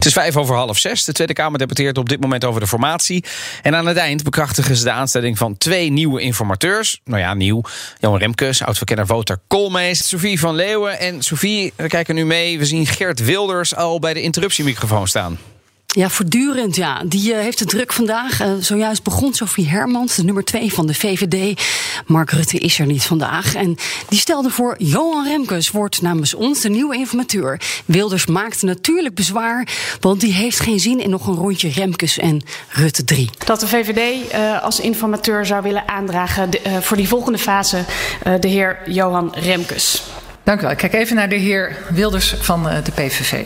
Het is vijf over half zes. De Tweede Kamer debatteert op dit moment over de formatie. En aan het eind bekrachtigen ze de aanstelling van twee nieuwe informateurs. Nou ja, nieuw. Jan Remkes, oud-verkenner Wouter Koolmees, Sophie van Leeuwen. En Sophie, we kijken nu mee. We zien Geert Wilders al bij de interruptiemicrofoon staan. Ja, voortdurend, ja. Die uh, heeft het druk vandaag. Uh, zojuist begon Sophie Hermans, de nummer twee van de VVD. Mark Rutte is er niet vandaag. En die stelde voor Johan Remkes wordt namens ons de nieuwe informateur. Wilders maakte natuurlijk bezwaar, want die heeft geen zin in nog een rondje Remkes en Rutte 3. Dat de VVD uh, als informateur zou willen aandragen de, voor die volgende fase de heer Johan Remkes. Dank u wel. Ik kijk even naar de heer Wilders van de PVV.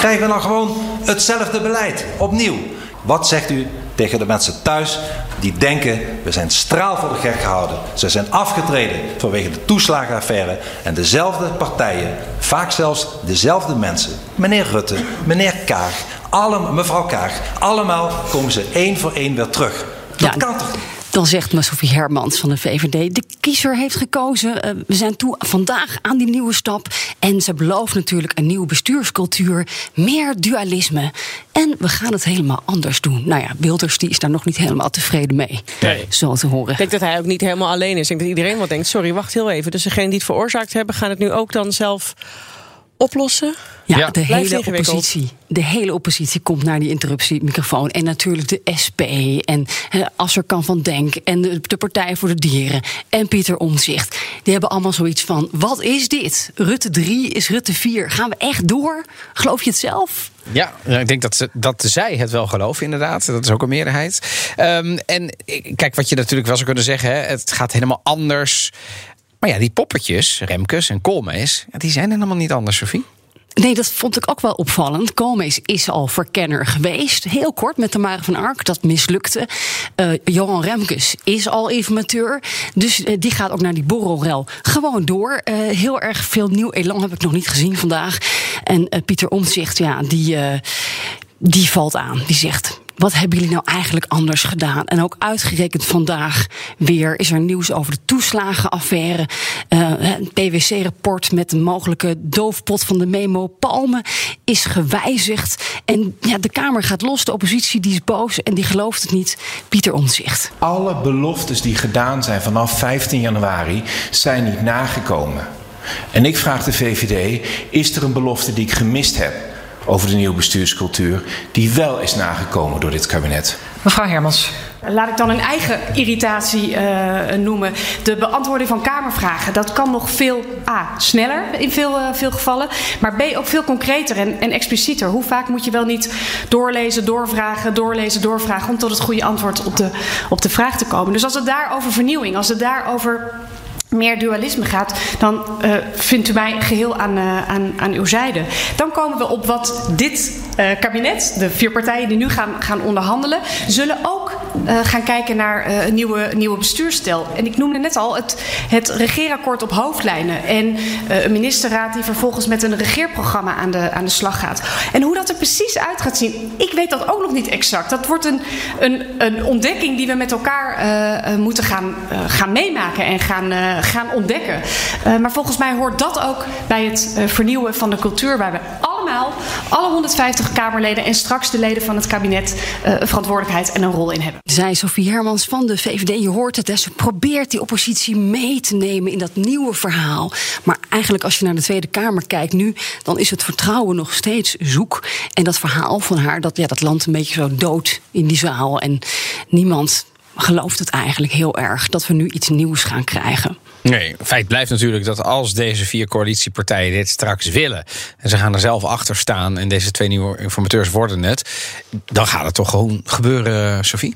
Krijgen we dan gewoon hetzelfde beleid, opnieuw? Wat zegt u tegen de mensen thuis die denken we zijn straal voor de gek gehouden. Ze zijn afgetreden vanwege de toeslagenaffaire en dezelfde partijen, vaak zelfs dezelfde mensen, meneer Rutte, meneer Kaag, alle, mevrouw Kaag, allemaal komen ze één voor één weer terug. Dat ja, kan toch niet? Dan zegt Sophie Hermans van de VVD: de kiezer heeft gekozen. Uh, we zijn toe vandaag aan die nieuwe stap. En ze belooft natuurlijk een nieuwe bestuurscultuur, meer dualisme. En we gaan het helemaal anders doen. Nou ja, Wilders die is daar nog niet helemaal tevreden mee. Nee. Zo te horen. Ik denk dat hij ook niet helemaal alleen is. Ik denk dat iedereen wel denkt: sorry, wacht heel even. Dus degenen die het veroorzaakt hebben, gaan het nu ook dan zelf oplossen? Ja, ja, de hele oppositie. De hele oppositie komt naar die interruptiemicrofoon. En natuurlijk de SP en uh, Asser kan van Denk en de, de, Partij voor de Dieren en Pieter Omzicht. Die hebben allemaal zoiets van: wat is dit? Rutte 3 is Rutte 4. Gaan we echt door? Geloof je het zelf? Ja, ik denk dat, ze, dat zij het wel geloven, inderdaad. Dat is ook een meerderheid. Um, en kijk, wat je natuurlijk wel zou kunnen zeggen: hè, het gaat helemaal anders. Maar ja, die poppetjes, Remkes en Koolmees, die zijn helemaal niet anders, Sophie. Nee, dat vond ik ook wel opvallend. Koolmees is al verkenner geweest. Heel kort met de Mare van Ark. Dat mislukte. Uh, Johan Remkes is al informateur. Dus uh, die gaat ook naar die borrelrel gewoon door. Uh, heel erg veel nieuw elan heb ik nog niet gezien vandaag. En Pieter Omtzigt, ja, die, die valt aan. Die zegt, wat hebben jullie nou eigenlijk anders gedaan? En ook uitgerekend vandaag weer is er nieuws over de toeslagenaffaire. Uh, een PwC-rapport met een mogelijke doofpot van de memo Palme is gewijzigd. En ja, de Kamer gaat los. De oppositie die is boos en die gelooft het niet. Pieter Omtzigt. Alle beloftes die gedaan zijn vanaf 15 januari zijn niet nagekomen. En ik vraag de VVD: is er een belofte die ik gemist heb? Over de nieuwe bestuurscultuur, die wel is nagekomen door dit kabinet. Mevrouw Hermans. Laat ik dan een eigen irritatie uh, noemen. De beantwoording van Kamervragen. Dat kan nog veel A. sneller in veel, uh, veel gevallen. Maar B. ook veel concreter en, en explicieter. Hoe vaak moet je wel niet doorlezen, doorvragen, doorlezen, doorvragen. om tot het goede antwoord op de, op de vraag te komen. Dus als het daar over vernieuwing, als het daar over meer dualisme gaat, dan uh, vindt u mij geheel aan, uh, aan, aan uw zijde. Dan komen we op wat dit uh, kabinet, de vier partijen die nu gaan, gaan onderhandelen, zullen ook gaan kijken naar een nieuwe, nieuwe bestuursstel. En ik noemde net al het, het regeerakkoord op hoofdlijnen en een ministerraad die vervolgens met een regeerprogramma aan de, aan de slag gaat. En hoe dat er precies uit gaat zien, ik weet dat ook nog niet exact. Dat wordt een, een, een ontdekking die we met elkaar moeten gaan, gaan meemaken en gaan gaan ontdekken. Maar volgens mij hoort dat ook bij het vernieuwen van de cultuur, waar we alle 150 Kamerleden en straks de leden van het kabinet, uh, verantwoordelijkheid en een rol in hebben. Zij Sofie Hermans van de VVD, je hoort het, hè, ze probeert die oppositie mee te nemen in dat nieuwe verhaal. Maar eigenlijk, als je naar de Tweede Kamer kijkt nu, dan is het vertrouwen nog steeds zoek. En dat verhaal van haar, dat, ja, dat landt een beetje zo dood in die zaal. En niemand gelooft het eigenlijk heel erg dat we nu iets nieuws gaan krijgen. Nee, feit blijft natuurlijk dat als deze vier coalitiepartijen dit straks willen. en ze gaan er zelf achter staan. en deze twee nieuwe informateurs worden het. dan gaat het toch gewoon gebeuren, Sophie?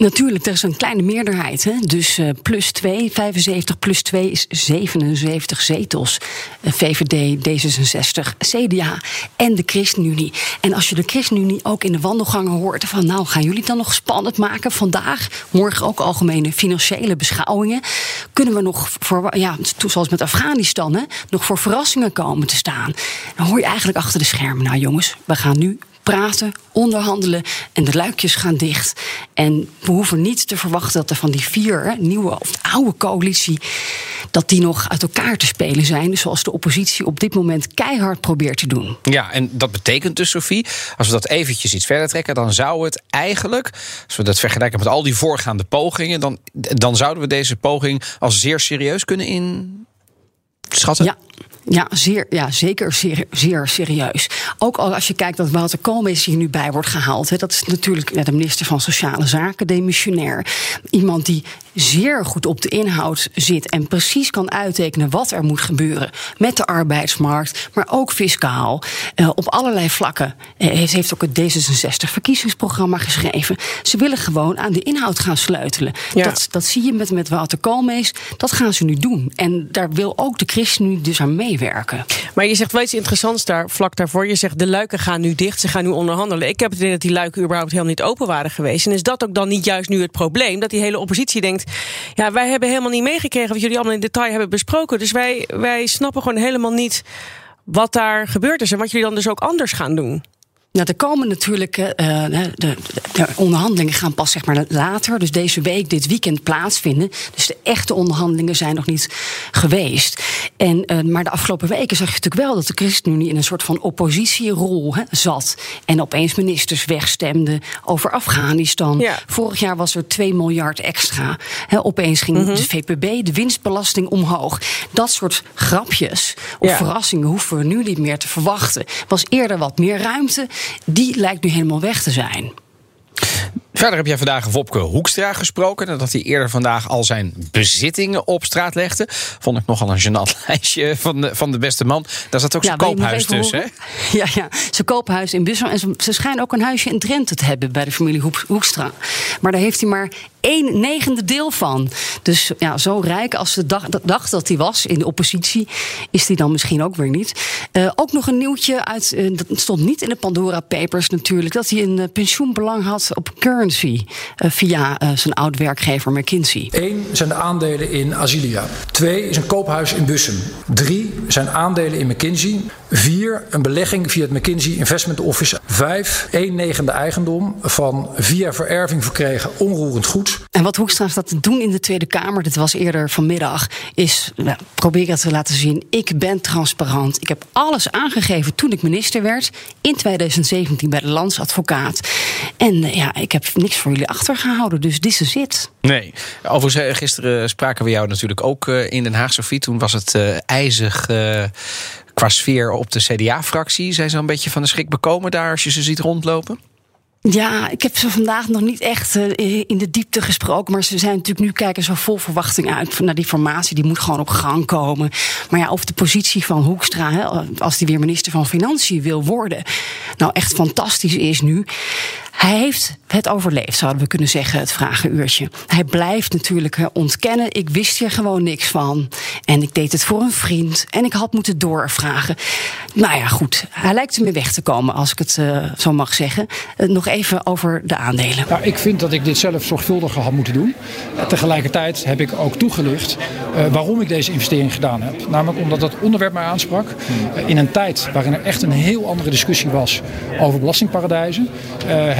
Natuurlijk, er is een kleine meerderheid. Hè? Dus uh, plus 2, 75 plus 2 is 77 zetels. VVD, D66, CDA en de ChristenUnie. En als je de ChristenUnie ook in de wandelgangen hoort van... nou, gaan jullie dan nog spannend maken vandaag? Morgen ook algemene financiële beschouwingen. Kunnen we nog, voor, ja, zoals met Afghanistan, hè, nog voor verrassingen komen te staan? Dan hoor je eigenlijk achter de schermen... nou jongens, we gaan nu praten, onderhandelen en de luikjes gaan dicht. En we hoeven niet te verwachten dat er van die vier nieuwe of oude coalitie dat die nog uit elkaar te spelen zijn, zoals de oppositie op dit moment keihard probeert te doen. Ja, en dat betekent dus, Sophie, als we dat eventjes iets verder trekken, dan zou het eigenlijk, als we dat vergelijken met al die voorgaande pogingen, dan, dan zouden we deze poging als zeer serieus kunnen inschatten. Ja. Ja, zeer, ja zeker zeer, zeer serieus. Ook als je kijkt dat Wouter Koolmees hier nu bij wordt gehaald. Hè, dat is natuurlijk de minister van Sociale Zaken, demissionair. Iemand die zeer goed op de inhoud zit en precies kan uittekenen wat er moet gebeuren met de arbeidsmarkt, maar ook fiscaal. Uh, op allerlei vlakken. Uh, ze heeft ook het D66-verkiezingsprogramma geschreven. Ze willen gewoon aan de inhoud gaan sleutelen. Ja. Dat, dat zie je met, met Wouter Koolmees. Dat gaan ze nu doen. En daar wil ook de ChristenUnie dus aan meewerken. Maar je zegt wel iets interessants daar vlak daarvoor. Je zegt de luiken gaan nu dicht, ze gaan nu onderhandelen. Ik heb het idee dat die luiken überhaupt helemaal niet open waren geweest. En is dat ook dan niet juist nu het probleem? Dat die hele oppositie denkt ja, wij hebben helemaal niet meegekregen wat jullie allemaal in detail hebben besproken. Dus wij, wij snappen gewoon helemaal niet wat daar gebeurd is en wat jullie dan dus ook anders gaan doen. Nou, er komen natuurlijk. Uh, de, de, de, onderhandelingen gaan pas zeg maar later. Dus deze week, dit weekend plaatsvinden. Dus de echte onderhandelingen zijn nog niet geweest. En, uh, maar de afgelopen weken zag je natuurlijk wel dat de ChristenUnie in een soort van oppositierol hè, zat. En opeens ministers wegstemden over Afghanistan. Ja. Vorig jaar was er 2 miljard extra. Hè, opeens ging mm -hmm. de VPB, de winstbelasting omhoog. Dat soort grapjes of ja. verrassingen hoeven we nu niet meer te verwachten. Was eerder wat meer ruimte die lijkt nu helemaal weg te zijn. Verder heb jij vandaag Wopke Hoekstra gesproken. Nadat hij eerder vandaag al zijn bezittingen op straat legde. Vond ik nogal een gênant lijstje van de, van de beste man. Daar zat ook zijn ja, koophuis tussen. Hè? Ja, ja, zijn koophuis in Bussum. En ze, ze schijnen ook een huisje in Drenthe te hebben bij de familie Hoekstra. Maar daar heeft hij maar één negende deel van. Dus ja, zo rijk als ze dacht, dacht dat hij was in de oppositie, is hij dan misschien ook weer niet. Uh, ook nog een nieuwtje uit, uh, dat stond niet in de Pandora Papers natuurlijk, dat hij een uh, pensioenbelang had op currency via zijn oud werkgever McKinsey. Eén zijn de aandelen in Asilia. Twee is een koophuis in Bussum. Drie zijn aandelen in McKinsey. Vier, een belegging via het McKinsey Investment Office. Vijf, één negende eigendom van via vererving verkregen onroerend goed. En wat Hoekstra staat te doen in de Tweede Kamer, dit was eerder vanmiddag, is nou, proberen te laten zien: ik ben transparant. Ik heb alles aangegeven toen ik minister werd in 2017 bij de landsadvocaat. En ja, ik heb niks voor jullie achtergehouden, dus dit is het. Nee, overigens, gisteren spraken we jou natuurlijk ook in Den Haag, Sofie. Toen was het uh, ijzig. Uh, qua sfeer op de CDA-fractie. Zijn ze een beetje van de schrik bekomen daar als je ze ziet rondlopen? Ja, ik heb ze vandaag nog niet echt uh, in de diepte gesproken. Maar ze zijn natuurlijk nu kijken zo vol verwachting uit naar die formatie. Die moet gewoon op gang komen. Maar ja, of de positie van Hoekstra, als die weer minister van Financiën wil worden, nou echt fantastisch is nu. Hij heeft het overleefd, zouden we kunnen zeggen, het vragenuurtje. Hij blijft natuurlijk ontkennen. Ik wist hier gewoon niks van. En ik deed het voor een vriend. En ik had moeten doorvragen. Nou ja, goed. Hij lijkt ermee weg te komen, als ik het uh, zo mag zeggen. Uh, nog even over de aandelen. Nou, ik vind dat ik dit zelf zorgvuldiger had moeten doen. Tegelijkertijd heb ik ook toegelicht waarom ik deze investering gedaan heb. Namelijk omdat dat onderwerp mij aansprak. in een tijd waarin er echt een heel andere discussie was over belastingparadijzen.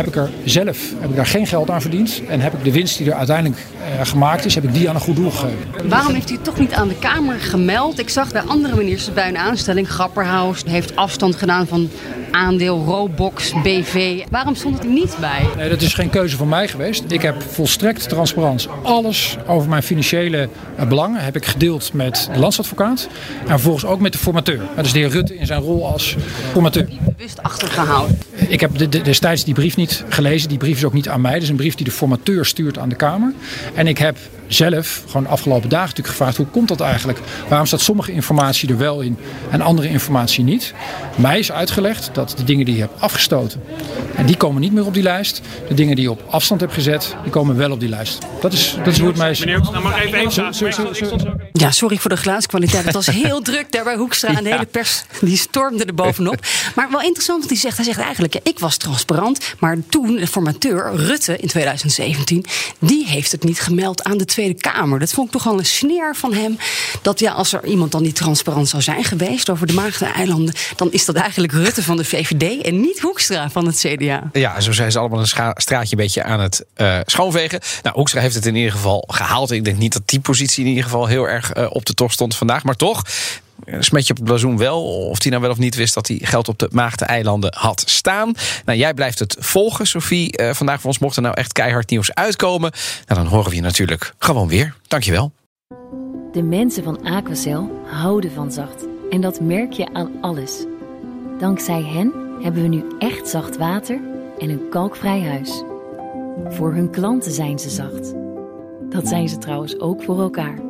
Heb ik er zelf heb ik daar geen geld aan verdiend. En heb ik de winst die er uiteindelijk uh, gemaakt is, heb ik die aan een goed doel gegeven. Waarom heeft u het toch niet aan de Kamer gemeld? Ik zag bij andere ministers bij een aanstelling, Grapperhaus, heeft afstand gedaan van aandeel Robox, BV. Waarom stond het er niet bij? Nee, dat is geen keuze van mij geweest. Ik heb volstrekt transparant alles over mijn financiële belangen heb ik gedeeld met de landsadvocaat. En vervolgens ook met de formateur. Dat is de heer Rutte in zijn rol als formateur. Bewust achtergehouden. Ik heb de, de, destijds die brief niet gelezen. Die brief is ook niet aan mij. Dat is een brief die de formateur stuurt aan de Kamer. En ik heb zelf gewoon de afgelopen dagen natuurlijk gevraagd: hoe komt dat eigenlijk? Waarom staat sommige informatie er wel in en andere informatie niet? Mij is uitgelegd dat de dingen die je hebt afgestoten, en die komen niet meer op die lijst. De dingen die je op afstand hebt gezet, die komen wel op die lijst. Dat is, dat is hoe het mij is. Meneer mag even één Ja, sorry voor de geluidskwaliteit. Het was heel druk daar bij Hoekstra. En de hele pers die stormde er bovenop. Maar wel interessant wat hij zegt. Hij zegt eigenlijk, ik was transparant. Maar toen, de formateur Rutte in 2017... die heeft het niet gemeld aan de Tweede Kamer. Dat vond ik toch wel een sneer van hem. Dat ja, als er iemand dan niet transparant zou zijn geweest... over de Maagdeneilanden... dan is dat eigenlijk Rutte van de VVD... en niet Hoekstra van het CDA. Ja, zo zijn ze allemaal een straatje een beetje aan het eh, schoonvegen. Nou, Hoekstra heeft het in ieder geval gehaald. Ik denk niet dat die positie in ieder geval heel erg eh, op de tocht stond vandaag. Maar toch, smetje op het blazoen wel. Of hij nou wel of niet wist dat hij geld op de Maagdeneilanden had staan. Nou, jij blijft het volgen, Sophie. Eh, vandaag voor ons mocht er nou echt keihard nieuws uitkomen. Nou, dan horen we je natuurlijk gewoon weer. Dankjewel. De mensen van Aquacel houden van zacht. En dat merk je aan alles. Dankzij hen hebben we nu echt zacht water en een kalkvrij huis. Voor hun klanten zijn ze zacht. Dat zijn ze trouwens ook voor elkaar.